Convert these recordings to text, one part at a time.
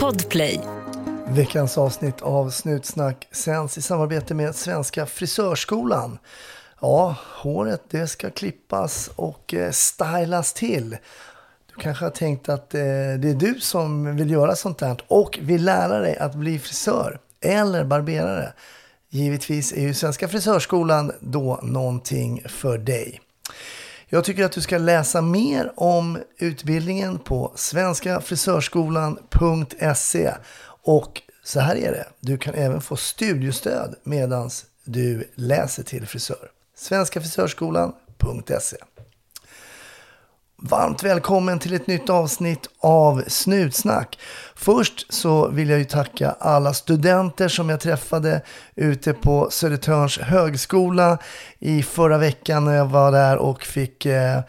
Podplay. Veckans avsnitt av Snutsnack sänds i samarbete med Svenska Frisörskolan. Ja, håret det ska klippas och eh, stylas till. Du kanske har tänkt att eh, det är du som vill göra sånt här och vill lära dig att bli frisör eller barberare. Givetvis är ju Svenska Frisörskolan då någonting för dig. Jag tycker att du ska läsa mer om utbildningen på svenskafrisörskolan.se och så här är det, du kan även få studiestöd medan du läser till frisör. Svenskafrisörskolan.se Varmt välkommen till ett nytt avsnitt av Snutsnack. Först så vill jag ju tacka alla studenter som jag träffade ute på Södertörns högskola i förra veckan när jag var där och fick eh,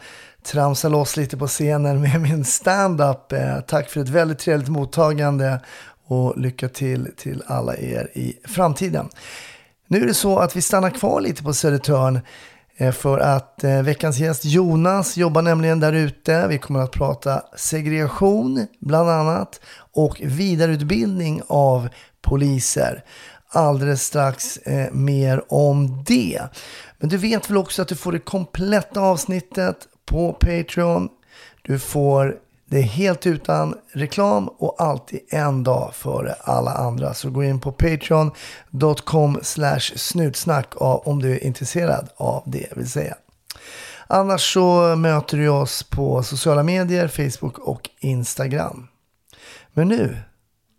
tramsa loss lite på scenen med min stand-up. Eh, tack för ett väldigt trevligt mottagande och lycka till till alla er i framtiden. Nu är det så att vi stannar kvar lite på Södertörn Eh, för att eh, veckans gäst Jonas jobbar nämligen där ute. Vi kommer att prata segregation bland annat och vidareutbildning av poliser. Alldeles strax eh, mer om det. Men du vet väl också att du får det kompletta avsnittet på Patreon. Du får det är helt utan reklam och alltid en dag före alla andra. Så gå in på patreon.com snutsnack om du är intresserad av det vill säga. Annars så möter du oss på sociala medier, Facebook och Instagram. Men nu,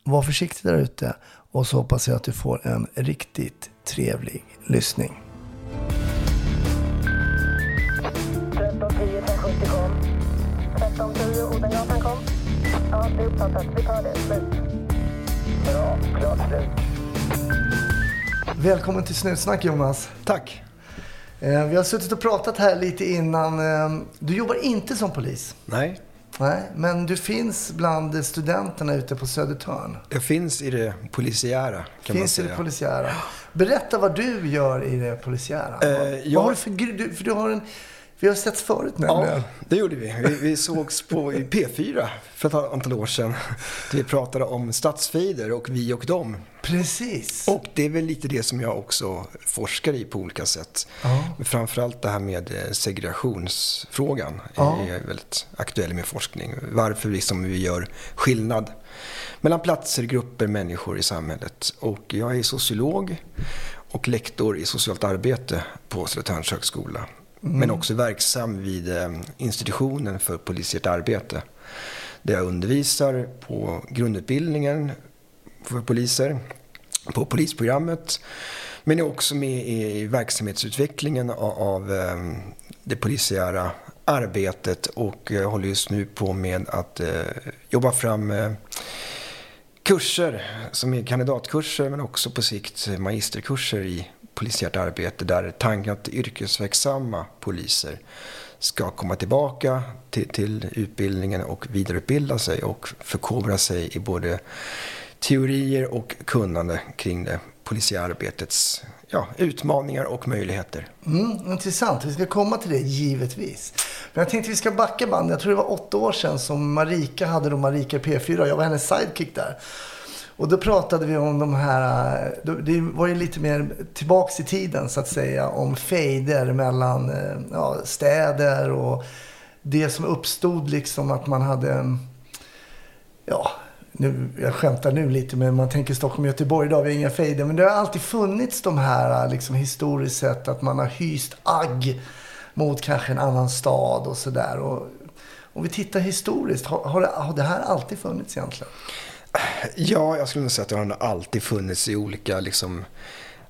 var försiktig där ute och så hoppas jag att du får en riktigt trevlig lyssning. 1310 Odengatan kom. Ja, det är uppfattat. Vi tar det. Slut. Bra. Klart slut. Välkommen till Snutsnack Jonas. Tack. Eh, Vi har suttit och pratat här lite innan. Eh, Du jobbar inte som polis. Nej, Nej, men du finns bland studenterna ute på Södertörn. jag finns i det polisiära kan man finns i säga. det polisiära. Berätta vad du gör i det polisiära. Eh, jag- vad har du för, du, för du har en... Vi har setts förut Ja, nämligen. det gjorde vi. Vi, vi sågs på i P4 för ett antal år sedan. Vi pratade om stadsfejder och vi och dem. Precis. Och det är väl lite det som jag också forskar i på olika sätt. Ja. Men framförallt det här med eh, segregationsfrågan Ja. är väldigt aktuell i min forskning. Varför liksom vi gör skillnad mellan platser, grupper, människor i samhället. Och jag är sociolog och lektor i socialt arbete på Södertörns högskola. Mm. Men också verksam vid eh, institutionen för polisiärt arbete. Där jag undervisar på grundutbildningen för poliser, på polisprogrammet. Men är också med i verksamhetsutvecklingen av, eh, det polisiära arbetet och jag håller just nu på med att eh, jobba fram kurser som är kandidatkurser men också på sikt magisterkurser i polisiärt arbete där tanken att yrkesverksamma poliser ska komma tillbaka till, till utbildningen och vidareutbilda sig och förkovra sig i både teorier och kunnande kring det polisiära arbetets ja, utmaningar och möjligheter. Mm, intressant. Vi ska komma till det givetvis. Men jag tänkte vi ska backa bandet. Jag tror det var åtta år sedan som Marika hade då Marika P4. Jag var hennes sidekick där. Och då pratade vi om de här, eh, det var ju lite mer tillbaks i tiden så att säga, om fejder mellan eh, ja, städer och det som uppstod liksom att man hade, ja, nu, jag skämtar nu lite men man tänker Stockholm och Göteborg idag, vi inga fejder. Men det har alltid funnits de här eh, liksom historiskt sett att man har hyst agg mot kanske en annan stad och sådär. Om vi tittar historiskt, har, har, det, har det här alltid funnits egentligen? Ja, jag skulle nog säga att det har alltid funnits i olika liksom,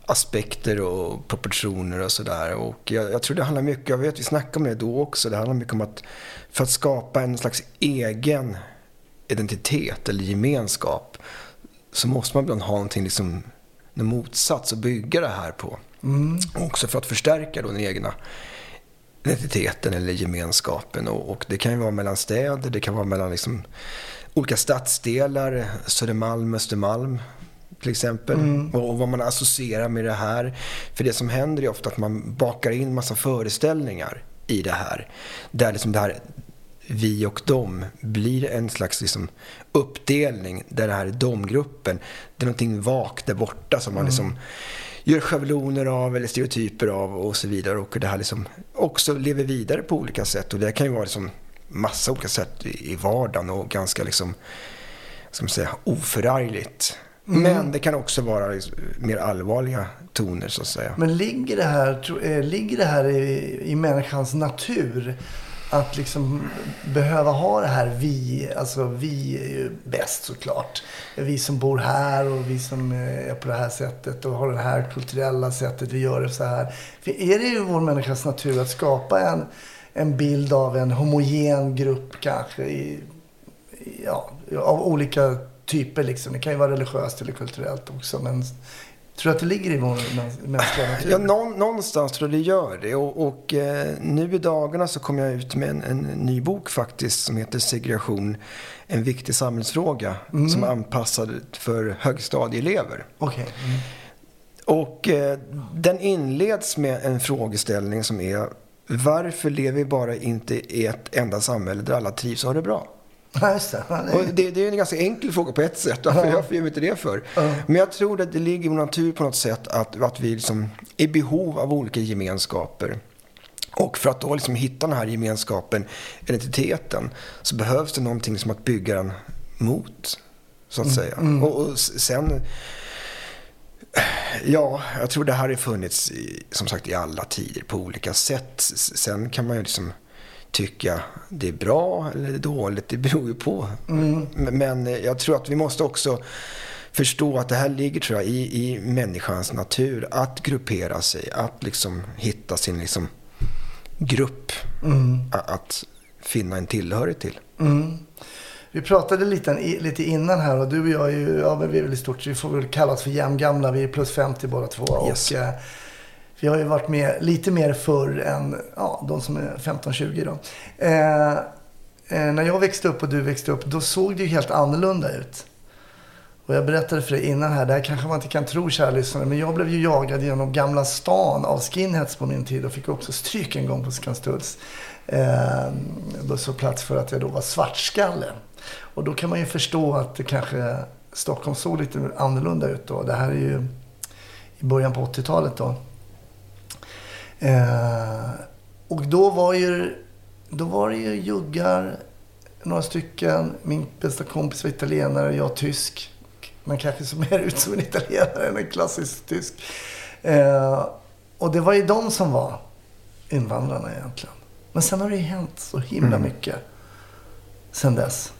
aspekter och proportioner och sådär. Och jag, jag tror det handlar mycket, jag vet vi snackade om det då också, det handlar mycket om att för att skapa en slags egen identitet eller gemenskap så måste man ibland ha någonting liksom, en motsats att bygga det här på. Också för att förstärka då den egna identiteten eller gemenskapen. Och, och det kan ju vara mellan städer, det kan vara mellan liksom olika stadsdelar, Södermalm, Östermalm till exempel. Och, och vad man associerar med det här. För det som händer är ofta att man bakar in massa föreställningar i det här. Där liksom det här vi och dem blir en slags liksom uppdelning där det här är domgruppen. Det är någonting vagt där borta som man liksom gör schabloner av eller stereotyper av och så vidare. Och det här liksom också lever vidare på olika sätt. Och det kan ju vara liksom massa olika sätt i vardagen och ganska liksom, ska man säga, oförargligt. Men det kan också vara liksom mer allvarliga toner så att säga. Men ligger det här, eh, ligger det här i, i människans natur? Att liksom behöva ha det här vi, alltså vi är ju bäst såklart. Vi som bor här och vi som eh, är på det här sättet och har det här kulturella sättet, vi gör det så här. För är det i vår människas natur att skapa en, en bild av en homogen grupp kanske i, ja, av olika typer liksom. Det kan ju vara religiöst eller kulturellt också men tror du att det ligger i vår mäns- mänskliga natur? Ja, någon, någonstans tror jag det gör det. Och, och eh, nu i dagarna så kom jag ut med en, en ny bok faktiskt som heter Segregation, en viktig samhällsfråga som är anpassad för högstadieelever. Okej. Mm. Och eh, den inleds med en frågeställning som är varför lever vi bara inte i ett enda samhälle där alla trivs och har det bra? Och det. det, är en ganska enkel fråga på ett sätt. Varför, gör vi inte det för? Men jag tror att det ligger i vår natur på något sätt att, att vi liksom är i behov av olika gemenskaper. Och för att då liksom hitta den här gemenskapen, identiteten, så behövs det någonting som att bygga den mot. Så att säga. Och, och s- sen... Ja, jag tror det här har funnits i, som sagt i alla tider på olika sätt. Sen kan man ju liksom tycka det är bra eller dåligt. Det beror ju på. Men- Men jag tror att vi måste också förstå att det här ligger tror jag, i, i människans natur. Att gruppera sig, att liksom hitta sin liksom, grupp. A- Att finna en tillhörighet till. Mm. Vi pratade lite, lite innan här och du och jag är ju, ja men vi är väl i stort, vi får väl kallas för jämngamla. Vi är plus 50 båda två. Yes. Och, eh, vi har ju varit med lite mer förr än ja, de som är 15-20 då. Eh, eh, när jag växte upp och du växte upp, då såg det ju helt annorlunda ut. Och jag berättade för dig innan här, det här kanske man inte kan tro kära lyssnare, men jag blev ju jagad genom Gamla stan av skinheads på min tid och fick också stryk en gång på Skanstulls eh, busshållplats för att jag då var svartskalle. Och då kan man ju förstå att det kanske Stockholm såg lite annorlunda ut då. Det här är ju i början på 80-talet då. Eh, och då var ju då var det ju juggar, några stycken. Min bästa kompis var italienare, jag tysk. Man kanske såg mer ut som en italienare än en klassisk tysk. Eh, och det var ju de som var invandrarna egentligen. Men sen har det ju hänt så himla mycket sen dess.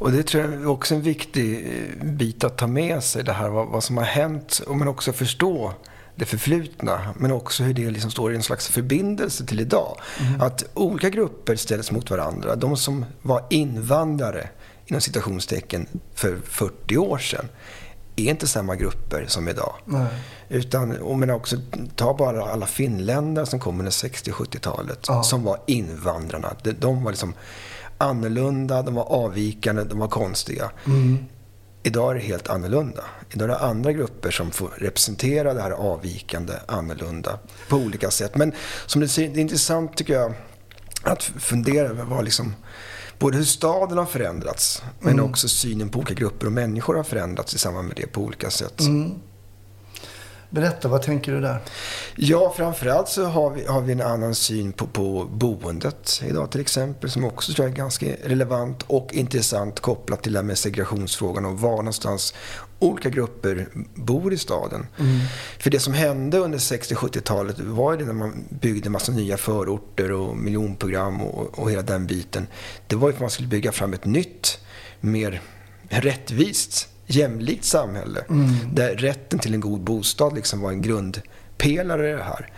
Och det tror jag är också en viktig eh, bit att ta med sig. Det här vad, vad som har hänt. Och men också förstå det förflutna. Men också hur det liksom står i en slags förbindelse till idag. Att olika grupper ställs mot varandra. De som var invandrare inom citationstecken för 40 år sedan är inte samma grupper som idag. Nej. Utan, och men också, ta bara alla finländare som kom under 60-70-talet. Ja. Som var invandrarna. De, de var liksom annorlunda, de var avvikande, de var konstiga. Idag är det helt annorlunda. Idag är det andra grupper som får representera det här avvikande, annorlunda på olika sätt. Men som du säger, det är intressant tycker jag att fundera över vad liksom, både hur staden har förändrats men också synen på olika grupper och människor har förändrats i samband med det på olika sätt. Berätta, vad tänker du där? Ja, framförallt så har vi, har vi en annan syn på, på boendet idag till exempel. Som också tror jag är ganska relevant och intressant kopplat till det här med segregationsfrågan och var någonstans olika grupper bor i staden. För det som hände under 60-70-talet var ju det när man byggde en massa nya förorter och miljonprogram och, och hela den biten. Det var ju för att man skulle bygga fram ett nytt, mer rättvist, jämlikt samhälle. Där rätten till en god bostad liksom var en grundpelare i det här.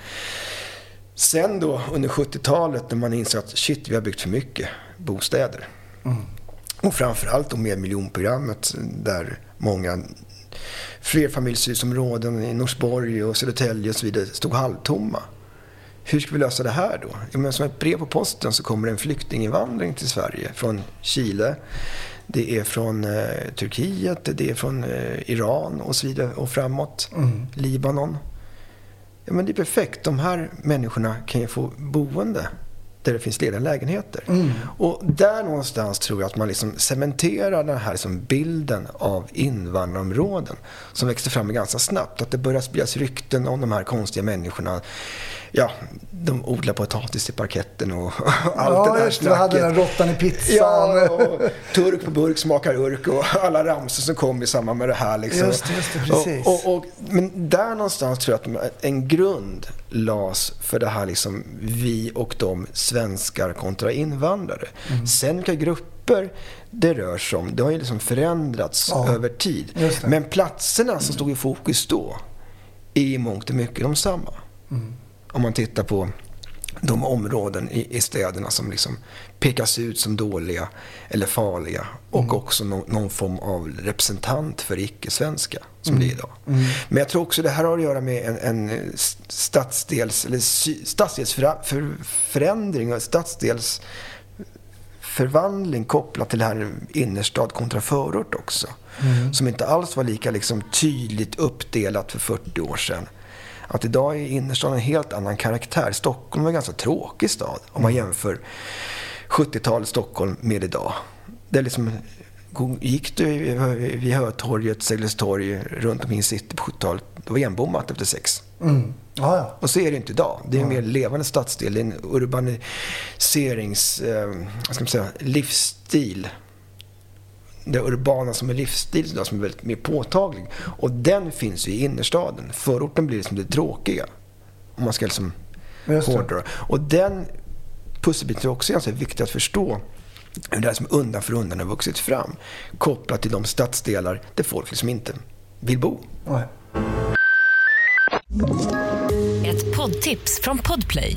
Sen då under 70-talet när man insåg att shit, vi har byggt för mycket bostäder. Och framförallt då med miljonprogrammet där många flerfamiljshusområden i Norsborg och Södertälje och så vidare stod halvtomma. Hur ska vi lösa det här då? Ja, men som ett brev på posten så kommer det en flyktinginvandring till Sverige från Chile. Det är från eh, Turkiet, det är från eh, Iran och så vidare och framåt. Libanon. Ja, men det är perfekt. De här människorna kan ju få boende där det finns lediga lägenheter. Och där någonstans tror jag att man liksom cementerar den här liksom bilden av invandrarområden som växte fram ganska snabbt. Att det börjar spridas rykten om de här konstiga människorna. Ja, de odlar potatis i parketten och allt ja, det där det. Du hade den råttan i pizzan. Ja, och turk på burk smakar urk och alla ramsor som kom i samband med det här. Liksom. Just just det, precis. Och, och, och, men där någonstans tror jag att en grund lades för det här liksom vi och de svenskar kontra invandrare. Mm. Sen vilka grupper det rör sig om, det har ju liksom förändrats Ja, över tid. Men platserna som stod i fokus då är i mångt och mycket de samma. Mm. Om man tittar på de områden i, i städerna som liksom pekas ut som dåliga eller farliga och Mm. också no, någon form av representant för icke-svenska som Mm. det är idag. Men jag tror också det här har att göra med en, en stadsdels, eller stadsdelsförändring och stadsdelsförvandling kopplat till det här innerstad kontra förort också. Mm. Som inte alls var lika liksom tydligt uppdelat för 40 år sedan. Att idag är innerstan en helt annan karaktär. Stockholm var en ganska tråkig stad om man jämför 70-talets Stockholm med idag. Det är liksom, gick du vid Hötorget, Sergels torg, runt omkring city på 70-talet, det var igenbommat efter sex. Mm. Ja, ja. Och så är det inte idag. Det är en mer levande stadsdel. Det är en urbaniserings, eh, vad ska man säga, livsstil. Det urbana som är livsstil idag som är väldigt mer påtaglig. Och den finns ju i innerstaden. Förorten blir liksom det tråkiga. Om man ska liksom hårdra. Och den pusselbiten är också ganska viktig att förstå. Hur det här som undan för undan har vuxit fram. Kopplat till de stadsdelar där folk liksom inte vill bo. Nej. Ett poddtips från Podplay.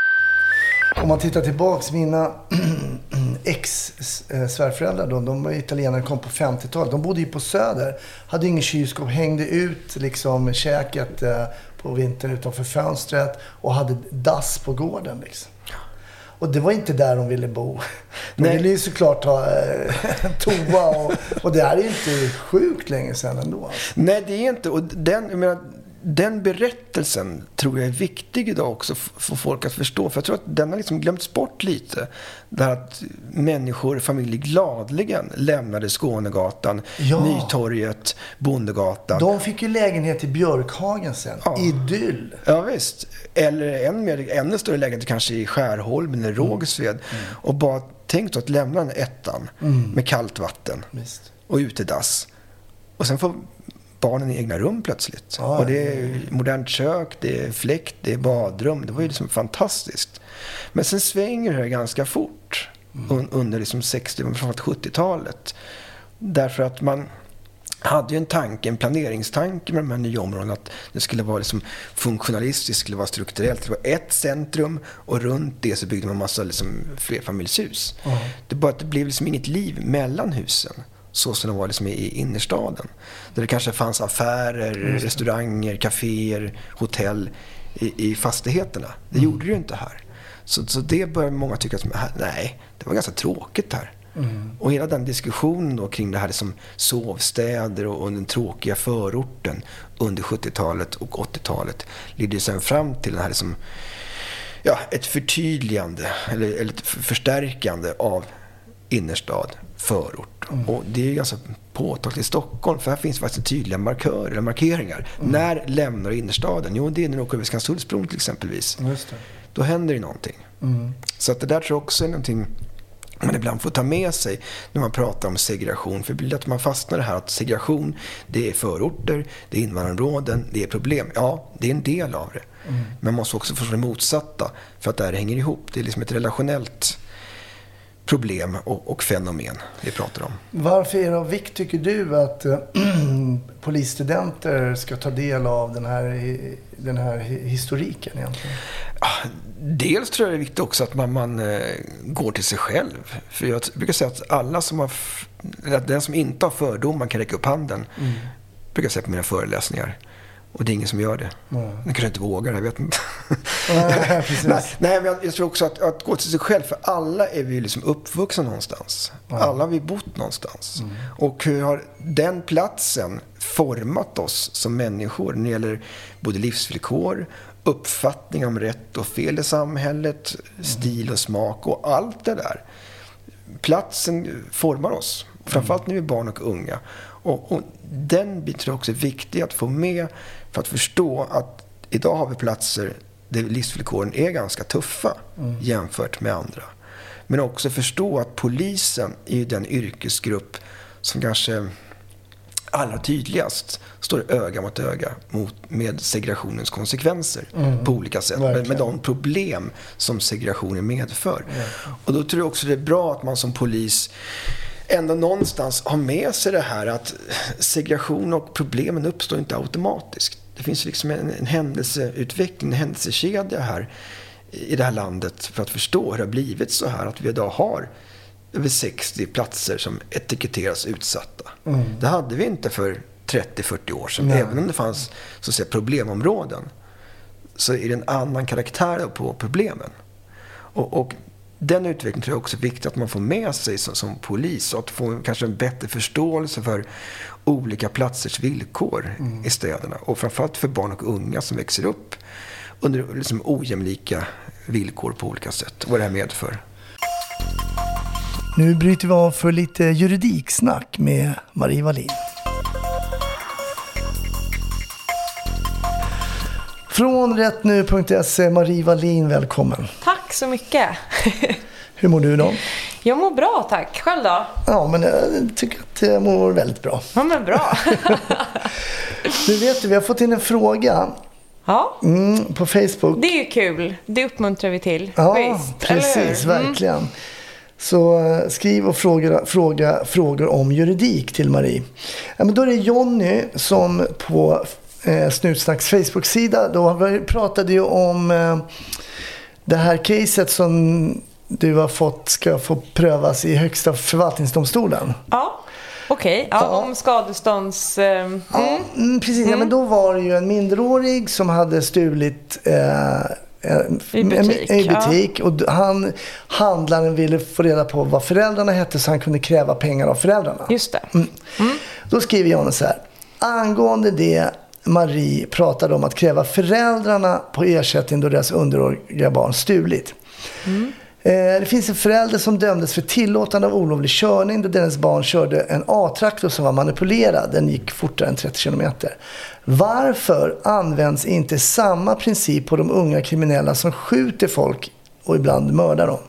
Om man tittar tillbaks, mina ex-svärföräldrar då, de var italienare, kom på 50-talet. De bodde ju på Söder. Hade ingen kylskåp, hängde ut liksom käket eh, på vintern utanför fönstret och hade dass på gården liksom. Och det var inte där de ville bo. De Nej. ville ju såklart ha eh, toa och, och det här är ju inte sjukt länge sedan ändå. Nej, det är inte. Och den, jag menar, den berättelsen tror jag är viktig idag också för folk att förstå. För jag tror att den har liksom glömts bort lite. Där att människor, familjer gladligen lämnade Skånegatan, Ja. Nytorget, Bondegatan. De fick ju lägenhet i Björkhagen sen. Ja. Idyll. Ja, visst. Eller än mer, ännu större lägenhet kanske i Skärholmen eller Rågsved. Och bara tänk då att lämna den ettan med kallt vatten Visst. och utedass. Och sen får barnen egna rum plötsligt. Ja, och det är modernt kök, det är fläkt, det är badrum. Det var ju liksom fantastiskt. Men sen svänger det här ganska fort un- under liksom 60 och framförallt 70-talet. Därför att man hade ju en tanke, en planeringstanke med de här nya områdena. Att det skulle vara liksom funktionalistiskt, det skulle vara strukturellt. Det var ett centrum och runt det så byggde man massa liksom flerfamiljshus. Det är bara att det blev liksom inget liv mellan husen. Så som det var liksom i innerstaden. Där det kanske fanns affärer, restauranger, kaféer, hotell i, i fastigheterna. Det gjorde det ju inte här. Så, så det började många tycka att "Här- nej, det var ganska tråkigt här. Och hela den diskussionen då kring det här som sovstäder och, och den tråkiga förorten under 70-talet och 80-talet ledde sen fram till den här liksom, ja, ett förtydligande eller, eller ett för- förstärkande av innerstad, förort. Och det är ganska påtagligt i Stockholm för här finns faktiskt tydliga markörer, eller markeringar. När lämnar innerstaden? Jo, det är när du åker över Skanstullsbron till exempelvis. Just det. Då händer det någonting. Så att det där tror jag också är någonting man ibland får ta med sig när man pratar om segregation. För det blir att man fastnar i det här att segregation, det är förorter, det är invandrarområden, det är problem. Ja, det är en del av det. Men man måste också förstå det motsatta för att det här hänger ihop. Det är liksom ett relationellt problem och, och fenomen vi pratar om. Varför är det av vikt, tycker du, att äh, polisstudenter ska ta del av den här, den här historiken egentligen? Dels tror jag det är viktigt också att man, man eh, går till sig själv. För jag brukar säga att alla som har, den som inte har fördomar kan räcka upp handen. Mm. brukar jag säga på mina föreläsningar. Och det är ingen som gör det. Mm. Den kanske inte vågar, jag vet inte. nej, nej, men jag, jag, tror också att, att gå till sig själv. För alla är vi liksom uppvuxna någonstans. Mm. Alla har vi bott någonstans. Mm. Och hur har den platsen format oss som människor när det gäller både livsvillkor, uppfattning om rätt och fel i samhället, stil och smak och allt det där. Platsen formar oss. Framförallt när vi är barn och unga. Och, och den biten är också viktig att få med för att förstå att idag har vi platser där livsvillkoren är ganska tuffa mm. jämfört med andra. Men också förstå att polisen är den yrkesgrupp som kanske allra tydligast står öga mot öga mot, med segregationens konsekvenser mm. på olika sätt. Med, med, de problem som segregationen medför. Mm. Och då tror jag också det är bra att man som polis ändå någonstans har med sig det här att segregation och problemen uppstår inte automatiskt. Det finns liksom en, en händelseutveckling, en händelsekedja här i det här landet för att förstå hur det har blivit så här att vi idag har över 60 platser som etiketteras utsatta. Mm. Det hade vi inte för 30-40 år sedan. Nej. Även om det fanns så att säga, problemområden så är det en annan karaktär på problemen. Och, och den utvecklingen tror jag också är viktig att man får med sig som, som polis och att få kanske en bättre förståelse för olika platsers villkor mm. i städerna. Och framförallt för barn och unga som växer upp under liksom ojämlika villkor på olika sätt. Vad det här medför. Nu bryter vi av för lite juridiksnack med Marie Wallin. Från rättnu.se, Marie Wallin, välkommen. Tack så mycket. Hur mår du idag? Jag mår bra, tack. Själv då? Ja, men jag tycker att jag mår väldigt bra. Ja, men bra. du vet, vi har fått in en fråga Ja. Mm, på Facebook. Det är ju kul. Det uppmuntrar vi till. Ja, Visst, precis. Mm. Verkligen. Så eh, skriv och fråga, fråga frågor om juridik till Marie. Ja, men då är det Jonny som på eh, Snutsnacks Facebook-sida, då pratade ju om eh, det här caset som du har fått ska få prövas i Högsta förvaltningsdomstolen. Ja. Okej, okay. ja, ja. om skadestånds... Eh, ja, mm. mm precis. Mm. Ja, men då var det ju en minderårig som hade stulit eh, i butik. I butik. Ja. Och han, handlaren ville få reda på vad föräldrarna hette så han kunde kräva pengar av föräldrarna. Just det. Mm. Mm. Då skriver Jonas så här. Angående det Marie pratade om att kräva föräldrarna på ersättning då deras underåriga barn stulit. Mm. Eh, det finns en förälder som dömdes för tillåtande av olovlig körning då dennes barn körde en A-traktor som var manipulerad. Den gick fortare än 30 km. Varför används inte samma princip på de unga kriminella som skjuter folk och ibland mördar dem?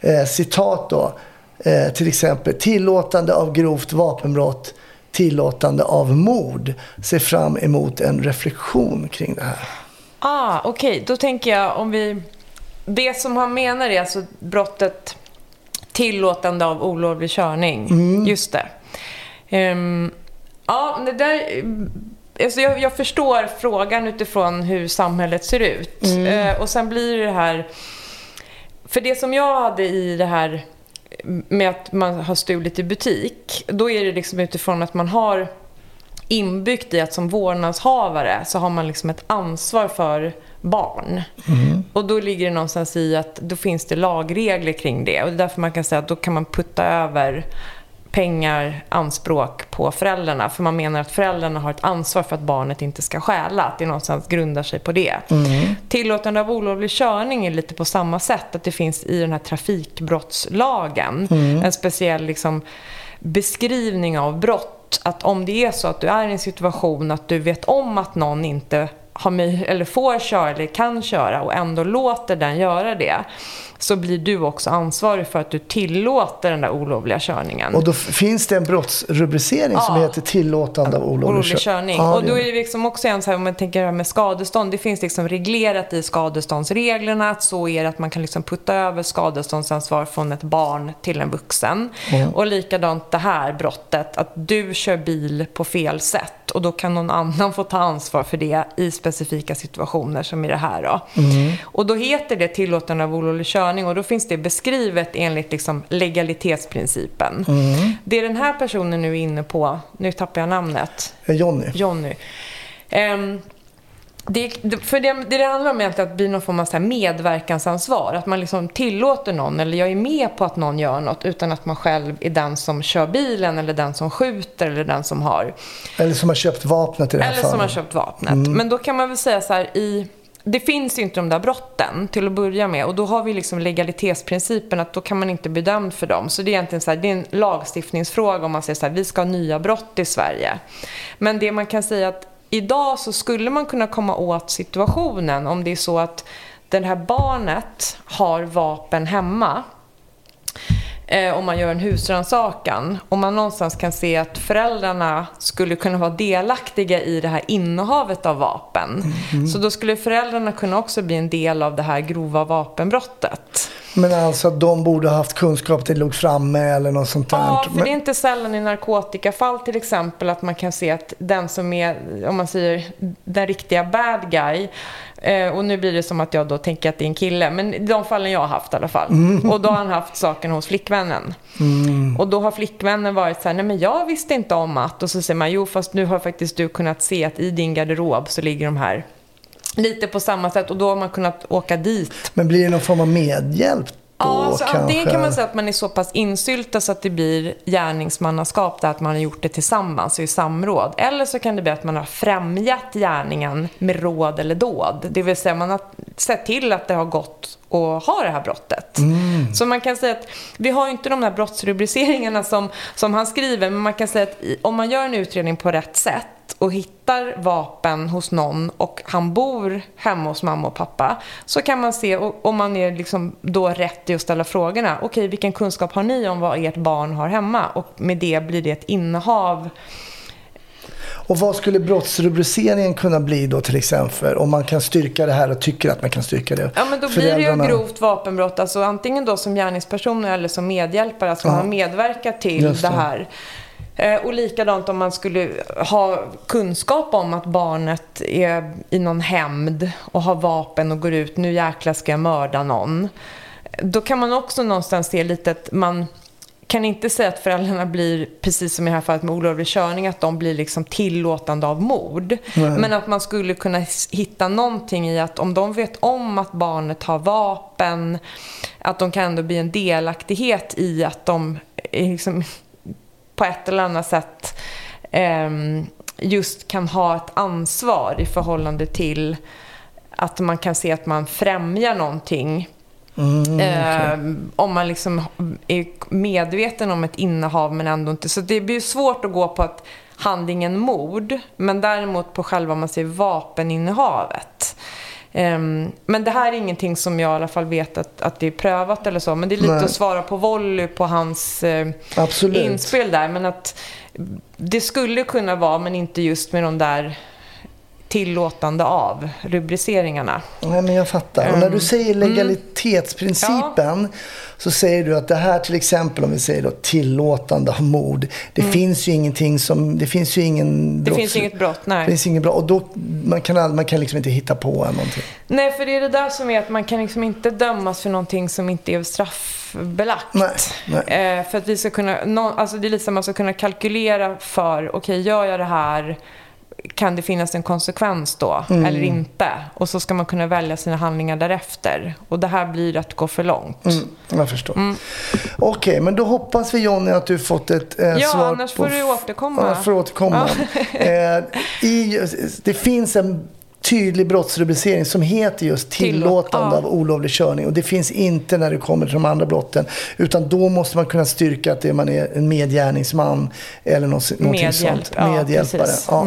Eh, citat då. Eh, till exempel tillåtande av grovt vapenbrott, tillåtande av mord. Ser fram emot en reflektion kring det här. Ah, Okej, okay. då tänker jag om vi det som han menar är alltså brottet tillåtande av olovlig körning. Mm. Just det. Um, ja, det där... Alltså jag, jag, förstår frågan utifrån hur samhället ser ut. Mm. Uh, och sen blir det här... För det som jag hade i det här med att man har stulit i butik, då är det liksom utifrån att man har inbyggt i att som vårdnadshavare så har man liksom ett ansvar för barn. Mm. Och då ligger det någonstans i att då finns det lagregler kring det. Och det är därför man kan säga att då kan man putta över pengar, anspråk på föräldrarna. För man menar att föräldrarna har ett ansvar för att barnet inte ska stjäla. Att det någonstans grundar sig på det. Mm. Tillåtande av olovlig körning är lite på samma sätt. Att det finns i den här trafikbrottslagen mm. en speciell liksom, beskrivning av brott. Att om det är så att du är i en situation att du vet om att någon inte har eller får köra eller kan köra och ändå låter den göra det så blir du också ansvarig för att du tillåter den där olovliga körningen. Och då finns det en brottsrubricering som Ja. heter tillåtande av olovlig, olovlig kör- körning. Ja, och då är det liksom också en så här, om man tänker det här med skadestånd, det finns liksom reglerat i skadeståndsreglerna att så är det att man kan liksom putta över skadeståndsansvar från ett barn till en vuxen. Och likadant det här brottet, att du kör bil på fel sätt och då kan någon annan få ta ansvar för det i specifika situationer som i det här då. Och då heter det tillåtande av olovlig körning och då finns det beskrivet enligt liksom legalitetsprincipen. Det den här personen nu är inne på, nu tappar jag namnet, Jonny. Jonny. Ehm, det, för det, det det handlar om egentligen att bli någon form av så medverkansansvar. Att man liksom tillåter någon, eller jag är med på att någon gör något utan att man själv är den som kör bilen eller den som skjuter eller den som har Eller som har köpt vapnet i det här eller som har fallet. köpt vapnet. Men då kan man väl säga så här i... Det finns ju inte de där brotten till att börja med och då har vi liksom legalitetsprincipen att då kan man inte bli dömd för dem. Så det är egentligen så här, det är en lagstiftningsfråga om man säger så här, vi ska ha nya brott i Sverige. Men det man kan säga att idag så skulle man kunna komma åt situationen om det är så att det här barnet har vapen hemma eh, om man gör en husrannsakan. Om man någonstans kan se att föräldrarna skulle kunna vara delaktiga i det här innehavet av vapen. Så då skulle föräldrarna kunna också bli en del av det här grova vapenbrottet. Men alltså att de borde ha haft kunskap det låg framme eller något sånt där. Ja, för det är inte sällan i narkotikafall till exempel att man kan se att den som är, om man säger den riktiga bad guy, eh, och nu blir det som att jag då tänker att det är en kille, men i de fallen jag har haft i alla fall. Och då har han haft saken hos flickvännen. Och då har flickvännen varit så här, nej men jag visste inte om att, och så säger man, jo fast nu har faktiskt du kunnat se att i din garderob så ligger de här Lite på samma sätt och då har man kunnat åka dit Men blir det någon form av medhjälp Ja, alltså kanske? antingen kan man säga att man är så pass insyltad så att det blir gärningsmannaskap där att man har gjort det tillsammans och i samråd. Eller så kan det bli att man har främjat gärningen med råd eller dåd. Det vill säga man har sett till att det har gått att ha det här brottet. Så man kan säga att vi har ju inte de här brottsrubriceringarna som, som han skriver, men man kan säga att i, om man gör en utredning på rätt sätt och hittar vapen hos någon och han bor hemma hos mamma och pappa så kan man se om man är liksom då rätt i att ställa frågorna. Okej, vilken kunskap har ni om vad ert barn har hemma? Och med det blir det ett innehav. Och vad skulle brottsrubriceringen kunna bli då till exempel? Om man kan styrka det här och tycker att man kan styrka det. Ja, men då blir det Föräldrarna- ju grovt vapenbrott, alltså antingen då som gärningsperson eller som medhjälpare, alltså man har medverkat till det det. här. Eh, Och likadant om man skulle ha kunskap om att barnet är i någon hämnd och har vapen och går ut, nu jäklar ska jag mörda någon. Då kan man också någonstans se lite att man kan inte säga att föräldrarna blir, precis som i det här fallet med olovlig körning, att de blir liksom tillåtande av mord. Men att man skulle kunna hitta någonting i att om de vet om att barnet har vapen, att de kan ändå bli en delaktighet i att de är liksom på ett eller annat sätt ehm, just kan ha ett ansvar i förhållande till att man kan se att man främjar någonting. Eh, om man liksom är medveten om ett innehav men ändå inte. Så det blir svårt att gå på att handlingen mord, men däremot på själva man säger vapeninnehavet. Ehm, men det här är ingenting som jag i alla fall vet att, att det är prövat eller så. Men det är lite Nej. att svara på volley på hans Absolut. inspel där. Men att det skulle kunna vara, men inte just med de där tillåtande av rubriceringarna. Nej, men jag fattar. Och när du säger legalitetsprincipen så säger du att det här till exempel, om vi säger då tillåtande av mord. Det finns ju ingenting som, det finns ju ingen Mm. Det finns inget brott, nej. Det finns inget brott. Och då, man kan, all- man kan liksom inte hitta på någonting. Nej, för det är det där som är att man kan liksom inte dömas för någonting som inte är straffbelagt. Nej, nej. Eh, för att vi ska kunna, nå- alltså det är lite som att man ska kunna kalkylera för, okej, gör jag det här, kan det finnas en konsekvens då, Mm. eller inte? Och så ska man kunna välja sina handlingar därefter. Och det här blir att gå för långt. Mm, jag förstår. Okej, men då hoppas vi Jonny att du fått ett eh, Ja, svar annars på... får du återkomma. Ja, jag får återkomma. eh, i, det finns en tydlig brottsrubricering som heter just tillåtande ja. av olovlig körning. Och det finns inte när det kommer till de andra brotten. Utan då måste man kunna styrka att det man är en medgärningsman eller något, någonting Medhjälp, sånt. ja, Medhjälpare. Ja.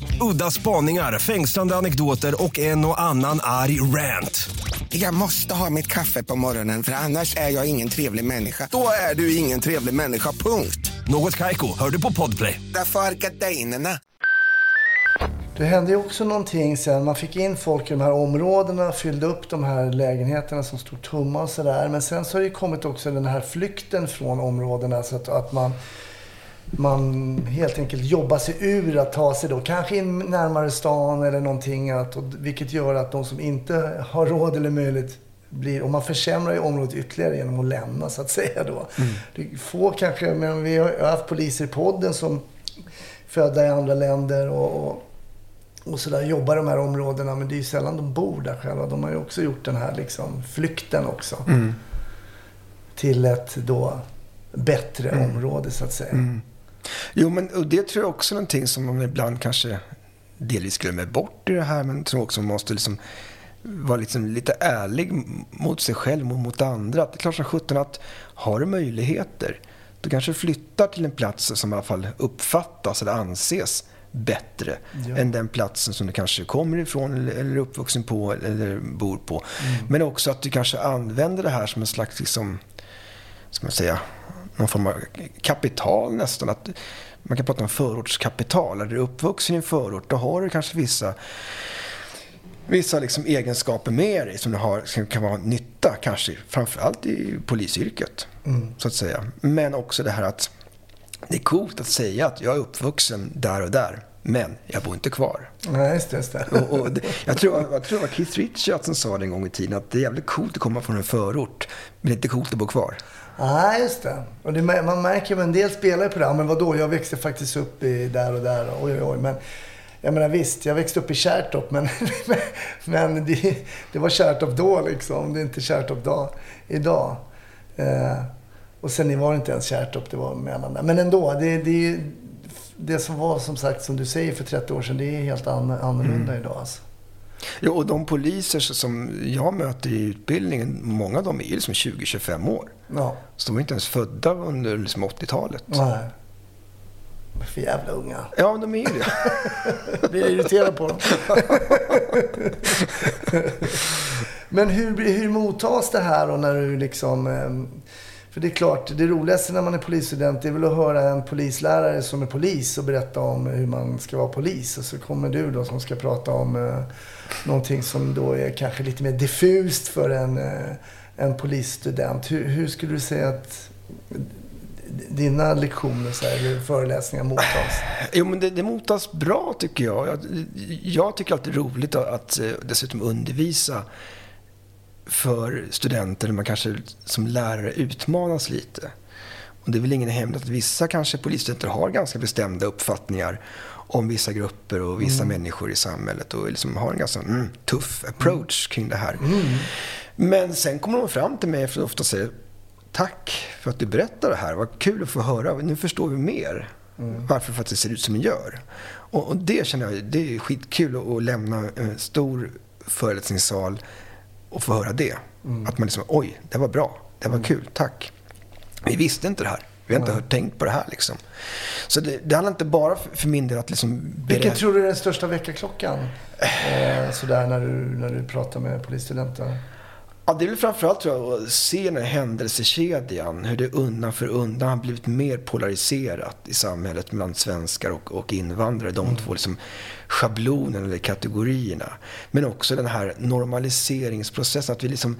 Udda spaningar, fängslande anekdoter och en och annan arg rant. Jag måste ha mitt kaffe på morgonen för annars är jag ingen trevlig människa. Då är du ingen trevlig människa, punkt. Något Kaiko, hör du på Podplay. Därför är gardinerna. Det hände ju också någonting sen. Man fick in folk i de här områdena, fyllde upp de här lägenheterna som stod tomma och sådär. Men sen så har det ju kommit också den här flykten från områdena. Så att, att man, man helt enkelt jobbar sig ur att ta sig då kanske in närmare stan eller någonting. Att, och, vilket gör att de som inte har råd eller möjlighet blir, och man försämrar ju området ytterligare genom att lämna så att säga då. Det får kanske, men vi har haft poliser i podden som födda i andra länder och, och och så där jobbar i de här områdena. Men det är ju sällan de bor där själva. De har ju också gjort den här liksom, flykten också. Till ett då bättre område så att säga. Jo, men och det tror jag också är någonting som man ibland kanske delvis glömmer bort i det här, men tror också man måste liksom vara liksom lite ärlig mot sig själv och mot andra. Att det är klart som sjutton att har du möjligheter, då kanske du flyttar till en plats som i alla fall uppfattas eller anses bättre än den platsen som du kanske kommer ifrån eller, eller är uppvuxen på eller bor på. Men också att du kanske använder det här som en slags, liksom, ska man säga, någon form av kapital nästan. Att man kan prata om förortskapital. Är du uppvuxen i en förort, då har du kanske vissa vissa liksom egenskaper med dig som, du har, som kan vara nytta, kanske framförallt i polisyrket. Så att säga. Men också det här att det är coolt att säga att jag är uppvuxen där och där, men jag bor inte kvar. Nej, just det. Just det. Och, och det, jag, tror, jag tror det var Keith Richards som sa det en gång i tiden att det är jävligt coolt att komma från en förort, men det är inte coolt att bo kvar. Nej, just det. Och det, man märker ju en del spelare på det. Men vadå, jag växte faktiskt upp i där och där. Oj, oj, oj. Men jag menar visst, jag växte upp i Kärrtorp. Men, men det, det var Kärrtorp då liksom. Det är inte Kärrtorp dag, idag. Eh, och sen var det inte ens Kärrtorp, det var mellan där. Men ändå, det, det, det som var som sagt, som du säger, för 30 år sedan, det är helt an, annorlunda idag. Alltså. Ja, och de poliser som jag möter i utbildningen, många av dem är ju liksom 20-25 år. Ja, Så de är inte ens födda under liksom 80-talet. nej. De är för jävla unga. Ja, de är ju det. Blir irriterad på dem. Men hur, hur mottas det här då när du liksom... ehm, För det är klart, det roligaste när man är polisstudent är väl att höra en polislärare som är polis och berätta om hur man ska vara polis. Och så kommer du då som ska prata om eh, någonting som då är kanske lite mer diffust för en, eh, en polisstudent. Hur, hur skulle du säga att dina lektioner så här, eller föreläsningar mottas? Jo, men det, det motas bra tycker jag. Jag, jag tycker alltid det är roligt att, att eh, dessutom undervisa för studenter där man kanske som lärare utmanas lite. Och det är väl ingen hemlighet att vissa kanske polisstudenter har ganska bestämda uppfattningar om vissa grupper och vissa människor i samhället och liksom har en ganska mm, tuff approach kring det här. Men sen kommer de fram till mig efter ofta och säger Tack för att du berättar det här. Vad kul att få höra. Nu förstår vi mer varför för att det ser ut som det gör. Och, och det känner jag, det är skitkul att, att lämna en stor föreläsningssal och få höra det. Att man liksom, oj, det var bra. Det var kul, tack. Vi visste inte det här. Vi har inte hört, tänkt på det här liksom. Så det, det handlar inte bara för, för min del att liksom... Vilken tror du är den största väckarklockan? Eh, sådär när du, när du pratar med polisstudenter. Ja, det är väl framförallt tror jag att se den här händelsekedjan, hur det undan för undan har blivit mer polariserat i samhället mellan svenskar och, och invandrare. De två liksom schablonerna eller kategorierna. Men också den här normaliseringsprocessen, att vi liksom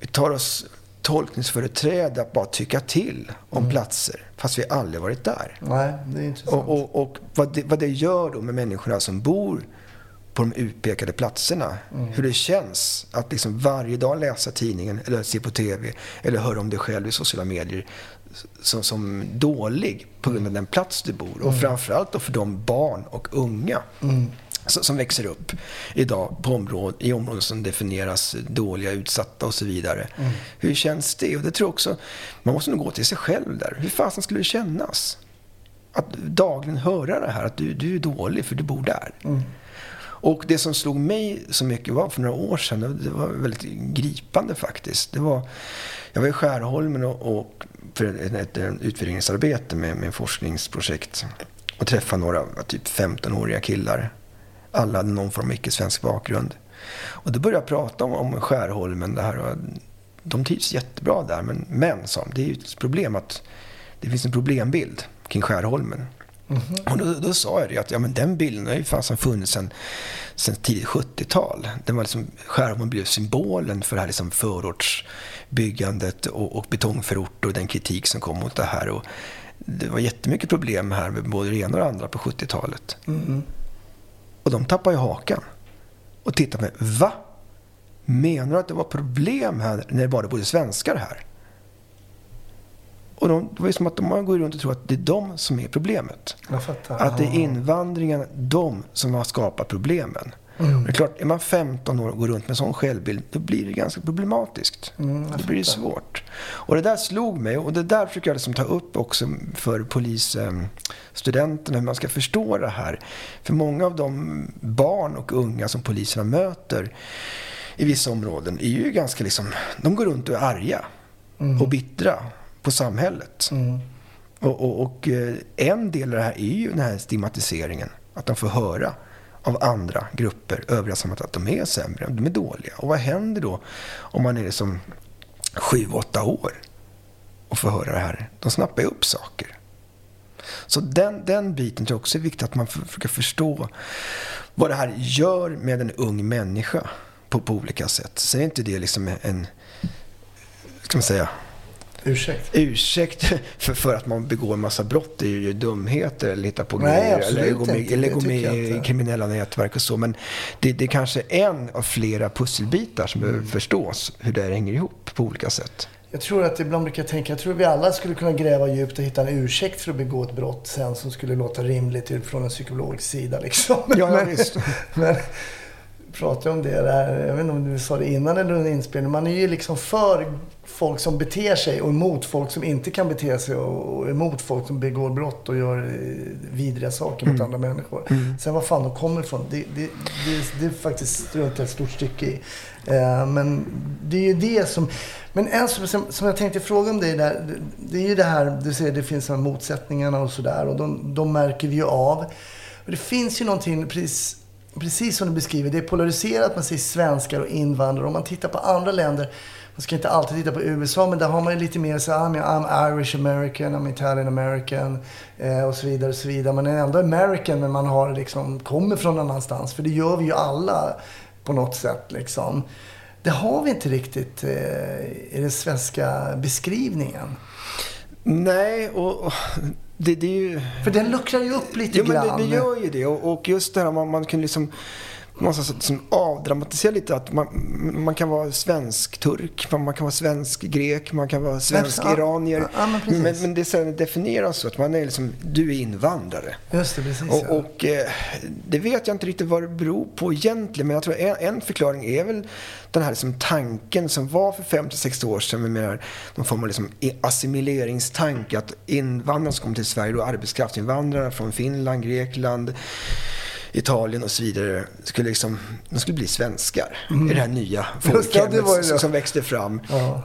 vi tar oss tolkningsföreträde att bara tycka till om platser, fast vi aldrig varit där. Nej, det är intressant. Och, och, och vad, det, vad det gör då med människorna som bor på de utpekade platserna. Hur det känns att liksom varje dag läsa tidningen eller se på TV eller höra om dig själv i sociala medier som, som dålig på grund av den plats du bor. Och framförallt då för de barn och unga som som växer upp idag på områd, i områden som definieras dåliga, utsatta och så vidare. Hur känns det? Och det tror jag också, man måste nog gå till sig själv där. Hur fasen skulle det kännas? Att dagligen höra det här, att du, du är dålig för du bor där. Och det som slog mig så mycket var för några år sedan, det var väldigt gripande faktiskt. Det var, jag var i Skärholmen och, och för ett, ett, utvärderingsarbete med, med forskningsprojekt och träffade några typ 15-åriga killar. Alla hade någon form av icke-svensk bakgrund. Och då började jag prata om, om Skärholmen. Det här, och de trivs jättebra där, men, men sa det är ju ett problem att det finns en problembild kring Skärholmen. Och då, då sa jag det att ja, men den bilden har ju fasen funnits sedan, sedan tidigt 70-tal. Den var liksom, Skärholmen blev symbolen för det här liksom förortsbyggandet och, och betongförorter och den kritik som kom mot det här. Och det var jättemycket problem här med både det ena och det andra på 70-talet. Och de tappade ju hakan. Och tittade på mig. Va? Menar du att det var problem här när det bara bodde svenskar här? Och de, det var ju som att de går runt och tror att det är de som är problemet. Att det är Ja. invandringen, de som har skapat problemen. Mm. Det är klart, är man 15 år och går runt med sån självbild, då blir det ganska problematiskt. Mm, då blir det svårt. Och det där slog mig och det där försöker jag liksom ta upp också för polisstudenterna, hur man ska förstå det här. För många av de barn och unga som poliserna möter i vissa områden är ju ganska liksom, de går runt och är arga och bittra på samhället. Och, och, och eh, en del av det här är ju den här stigmatiseringen. Att de får höra av andra grupper, övriga samhället, att de är sämre, de är dåliga. Och vad händer då om man är liksom sju, åtta år och får höra det här? De snappar ju upp saker. Så den, den biten tror jag också är viktigt att man för- försöker förstå vad det här gör med en ung människa på, på olika sätt. Sen är inte det liksom en, ska man säga, Ursäkt. ursäkt för, för att man begår en massa brott. Det är ju dumheter eller hitta på Nej, grejer. Eller gå med, eller Det gå med i kriminella nätverk och så. Men det, det är kanske en av flera pusselbitar som Mm. behöver förstås. Hur det här hänger ihop på olika sätt. Jag tror att ibland brukar jag tänka, jag tror vi alla skulle kunna gräva djupt och hitta en ursäkt för att begå ett brott sen som skulle låta rimligt ut från en psykologisk sida liksom. Ja, ja, men pratade om det där, jag vet inte om du sa det innan eller under inspelningen. Man är ju liksom för folk som beter sig och emot folk som inte kan bete sig och och emot folk som begår brott och gör eh, vidriga saker mot andra människor. Sen var fan de kommer ifrån, det, det, det, det är faktiskt strunt ett stort stycke i. Eh, men det är ju det som... Men en som, som, som jag tänkte fråga om dig där, det, det är ju det här, du säger det finns de här motsättningarna och sådär och de, de märker vi ju av. Och det finns ju någonting, precis, precis som du beskriver, det är polariserat, man säger svenskar och invandrare. Om man tittar på andra länder, man ska inte alltid titta på USA, men där har man ju lite mer så I'm, I'm Irish American, I'm Italian American eh, och så vidare och så vidare. Man är ändå American, men man har liksom, kommer från någon annanstans. För det gör vi ju alla på något sätt liksom. Det har vi inte riktigt eh, i den svenska beskrivningen. Nej, och, det, det är ju... För den luckrar ju upp lite Jo, men grann. det, det gör ju det. Och, och just det här man, man kan liksom man måste liksom avdramatisera lite att man, man kan vara svensk-turk, man, man kan vara svensk-grek, man kan vara svensk-iranier. Ja, men precis. men, men det sen definieras så att man är liksom, du är invandrare. Just det, precis. ja. Och, och eh, det vet jag inte riktigt vad det beror på egentligen, men jag tror en, en förklaring är väl den här liksom tanken som var för 50-60 år sedan med mer någon form av liksom assimileringstanke. Att invandrare som kom till Sverige, då arbetskraftsinvandrare från Finland, Grekland, Italien och så vidare, skulle liksom, de skulle bli svenskar i det här nya Mm. Folkhemmet ju som, som växte fram. Ja.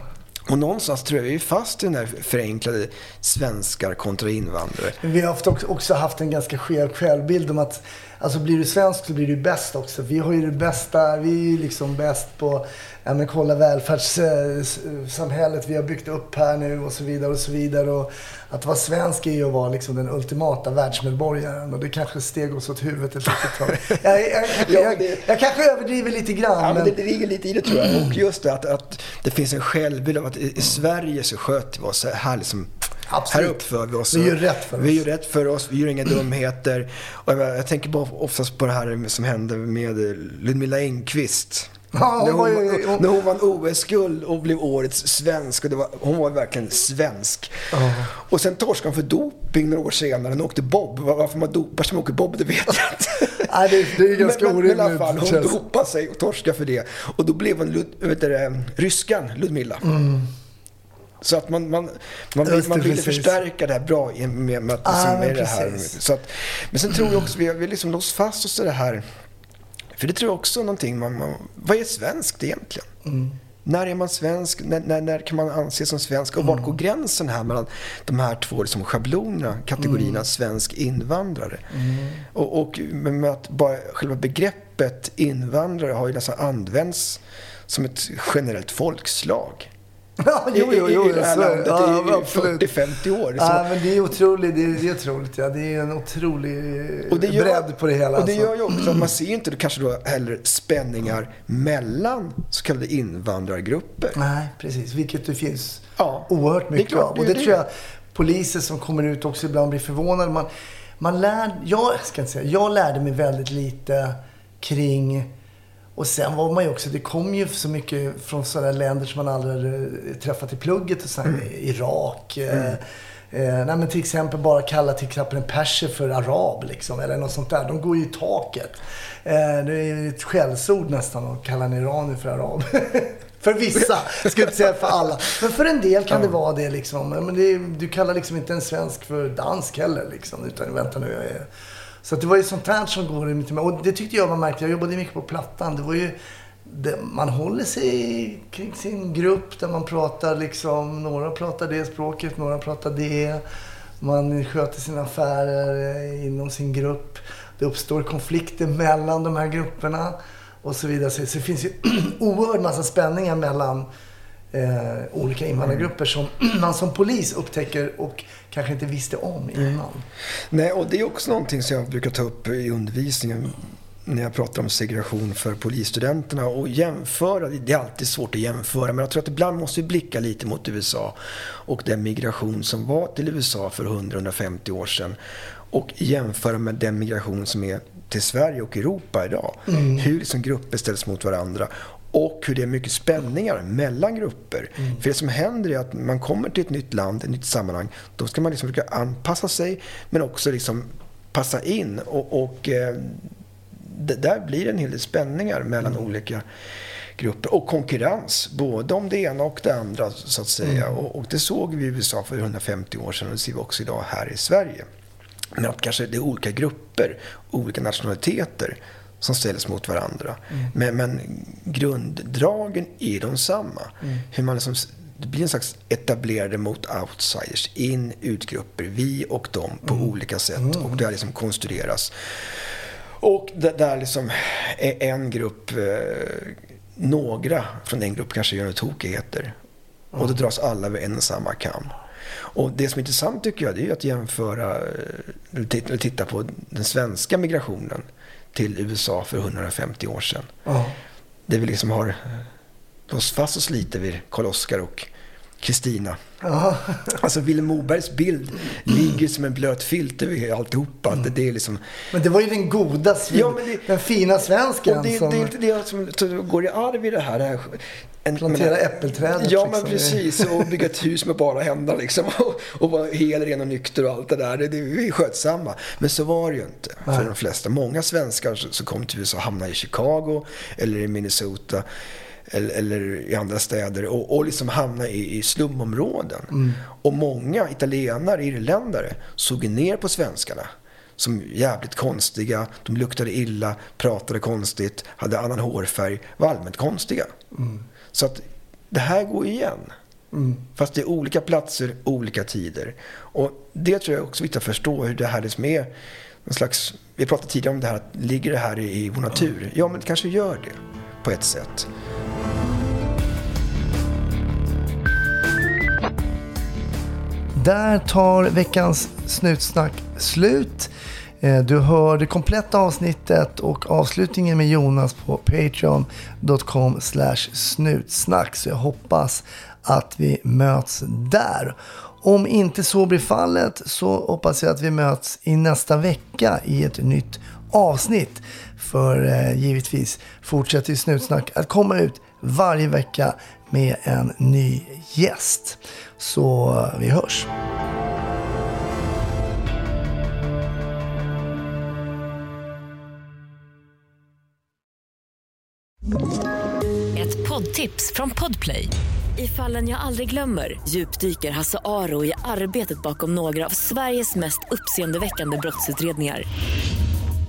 Och någonstans tror jag vi är fast i den här förenklade svenskar kontra invandrare. Vi har haft också, också haft en ganska skev självbild om att alltså blir du svensk så blir du bäst också. Vi har ju det bästa, vi är ju liksom bäst på ja, men kolla välfärdssamhället vi har byggt upp här nu och så vidare och så vidare. Och att vara svensk är ju att vara liksom den ultimata världsmedborgaren och det kanske steg oss åt huvudet ett litet tag. Jag, jag, jag, Ja, jag, jag kanske överdriver lite grann. Ja, men men, det, ligger lite i det tror jag. Och just det att, att det finns en självbild av att i, Sverige så sköter vi oss här liksom. Absolut. Här uppför vi oss. Vi gör rätt för Vi oss. gör rätt för oss. Vi gör inga dumheter. Och jag, jag tänker bara oftast på det här som hände med Ludmilla Engqvist. Ja, hon när, hon, när hon vann OS-guld och blev årets svensk. Och det var, hon var verkligen svensk. Och sen torskade hon för doping några år senare. Hon åkte bob. Var- Varför man dopar som åker bob, det vet jag inte. Nej, det, det är ganska men, men, men i alla fall, orimligt. hon känns- dopade sig och torskade för det. Och då blev hon Lud, vet du, ryskan Ludmilla. Så att man, man, man, vill, man ville förstärka det här bra med, med, att, Ah, med det här. Så att, men sen tror jag också vi vi liksom låst fast oss i det här. För det tror jag också är någonting man, man vad är svenskt egentligen? Mm. När är man svensk? När, när, när kan man anses som svensk? Och vart Mm. går gränsen här mellan de här två liksom, schablonerna, kategorierna Mm. svensk invandrare? Och, och med med att bara själva begreppet invandrare har ju nästan använts som ett generellt folkslag. Ja, jo, jo, jo, i det här så det. landet Ja, i absolut. 40-50 år. Ja, Så- men det är otroligt. Det är, det är otroligt, ja. Det är en otrolig och det gör, bredd på det hela. Och det alltså. gör ju också att man ser inte då kanske då heller spänningar mellan så kallade invandrargrupper. Nej, precis. Vilket det finns Ja, oerhört det mycket klart, av. Och det det det. tror jag poliser som kommer ut också ibland blir förvånade. Man, man lär, jag ska inte säga, jag lärde mig väldigt lite kring och sen var man ju också, det kom ju så mycket från sådana länder som man aldrig hade träffat i plugget. Och så Mm. Irak. Eh, eh, nej men till exempel bara kalla till exempel en perser för arab liksom. Eller något sånt där. De går ju i taket. Eh, det är ju ett skällsord nästan att kalla en iranier för arab. för vissa, ska jag inte säga för alla. Men för en del kan det vara det liksom. Men det, du kallar liksom inte en svensk för dansk heller liksom. Utan vänta nu, jag är... Så att det var ju sånt här som går lite med. Och det tyckte jag var märkligt. Jag jobbade mycket på Plattan. Det var ju... Det, man håller sig kring sin grupp där man pratar liksom... Några pratar det språket, några pratar det. Man sköter sina affärer eh, inom sin grupp. Det uppstår konflikter mellan de här grupperna och så vidare. Så så det finns ju oerhört massa spänningar mellan eh, olika invandrargrupper som man som polis upptäcker och kanske inte visste om innan. Nej, och det är också någonting som jag brukar ta upp i undervisningen när jag pratar om segregation för polisstudenterna och jämföra. Det är alltid svårt att jämföra, men jag tror att ibland måste vi blicka lite mot USA och den migration som var till USA för 100-150 år sedan och jämföra med den migration som är till Sverige och Europa idag. Hur liksom grupper ställs mot varandra och hur det är mycket spänningar mellan grupper. För det som händer är att man kommer till ett nytt land, ett nytt sammanhang. Då ska man liksom försöka anpassa sig men också liksom passa in. Och, och eh, det, där blir en hel del spänningar mellan olika grupper. Och konkurrens, både om det ena och det andra så att säga. Och, och det såg vi i USA för 150 år sedan och det ser vi också idag här i Sverige. Men att kanske det är olika grupper, olika nationaliteter som ställs mot varandra. Men, men grunddragen är de samma. Hur man liksom, det blir en slags etablerade mot outsiders, in, utgrupper, vi och dem på olika sätt. Och det här liksom konstrueras. Och det där liksom är en grupp, eh, några från en grupp kanske gör tokigheter. Och då dras alla över en och samma kam. Och det som är intressant tycker jag, det är att jämföra, eh, eller titta på den svenska migrationen till USA för 150 år sedan. Ja. Där vi liksom har eh, låst fast oss lite vid Karl-Oskar och Kristina. Alltså Vilhelm Mobergs bild ligger som en blöt filt över alltihopa. Det, det är liksom... Men det var ju den goda, Ja, men det- den fina svensken Och det, som det är inte det som går i arv i det här. Det här en, planterar men- äppelträdet. Ja, men liksom. precis. Och bygga ett hus med bara händer liksom. Och, och vara hel, ren och nykter och allt det där. Det, det, vi är skötsamma. Men så var det ju inte för de flesta. Många svenskar som kom till USA hamnade i Chicago eller i Minnesota eller, eller i andra städer och, och liksom hamnade i, i slumområden. Och många italienare, irländare såg ner på svenskarna som jävligt konstiga. De luktade illa, pratade konstigt, hade annan hårfärg, var allmänt konstiga. Så att det här går igen. Fast det är olika platser, olika tider. Och det tror jag också är viktigt att förstå hur det här liksom är en slags... Vi pratade tidigare om det här, ligger det här i, i vår natur? Ja, men det kanske gör det på ett sätt. Där tar veckans snutsnack slut. Eh, du hör det kompletta avsnittet och avslutningen med Jonas på patreon.com snutsnack. Så jag hoppas att vi möts där. Om inte så blir fallet så hoppas jag att vi möts i nästa vecka i ett nytt avsnitt. För eh, givetvis fortsätter ju Snutsnack att komma ut varje vecka med en ny gäst. Så vi hörs! Ett poddtips från Podplay. I fallen jag aldrig glömmer djupdyker Hasse Aro i arbetet bakom några av Sveriges mest uppseendeväckande brottsutredningar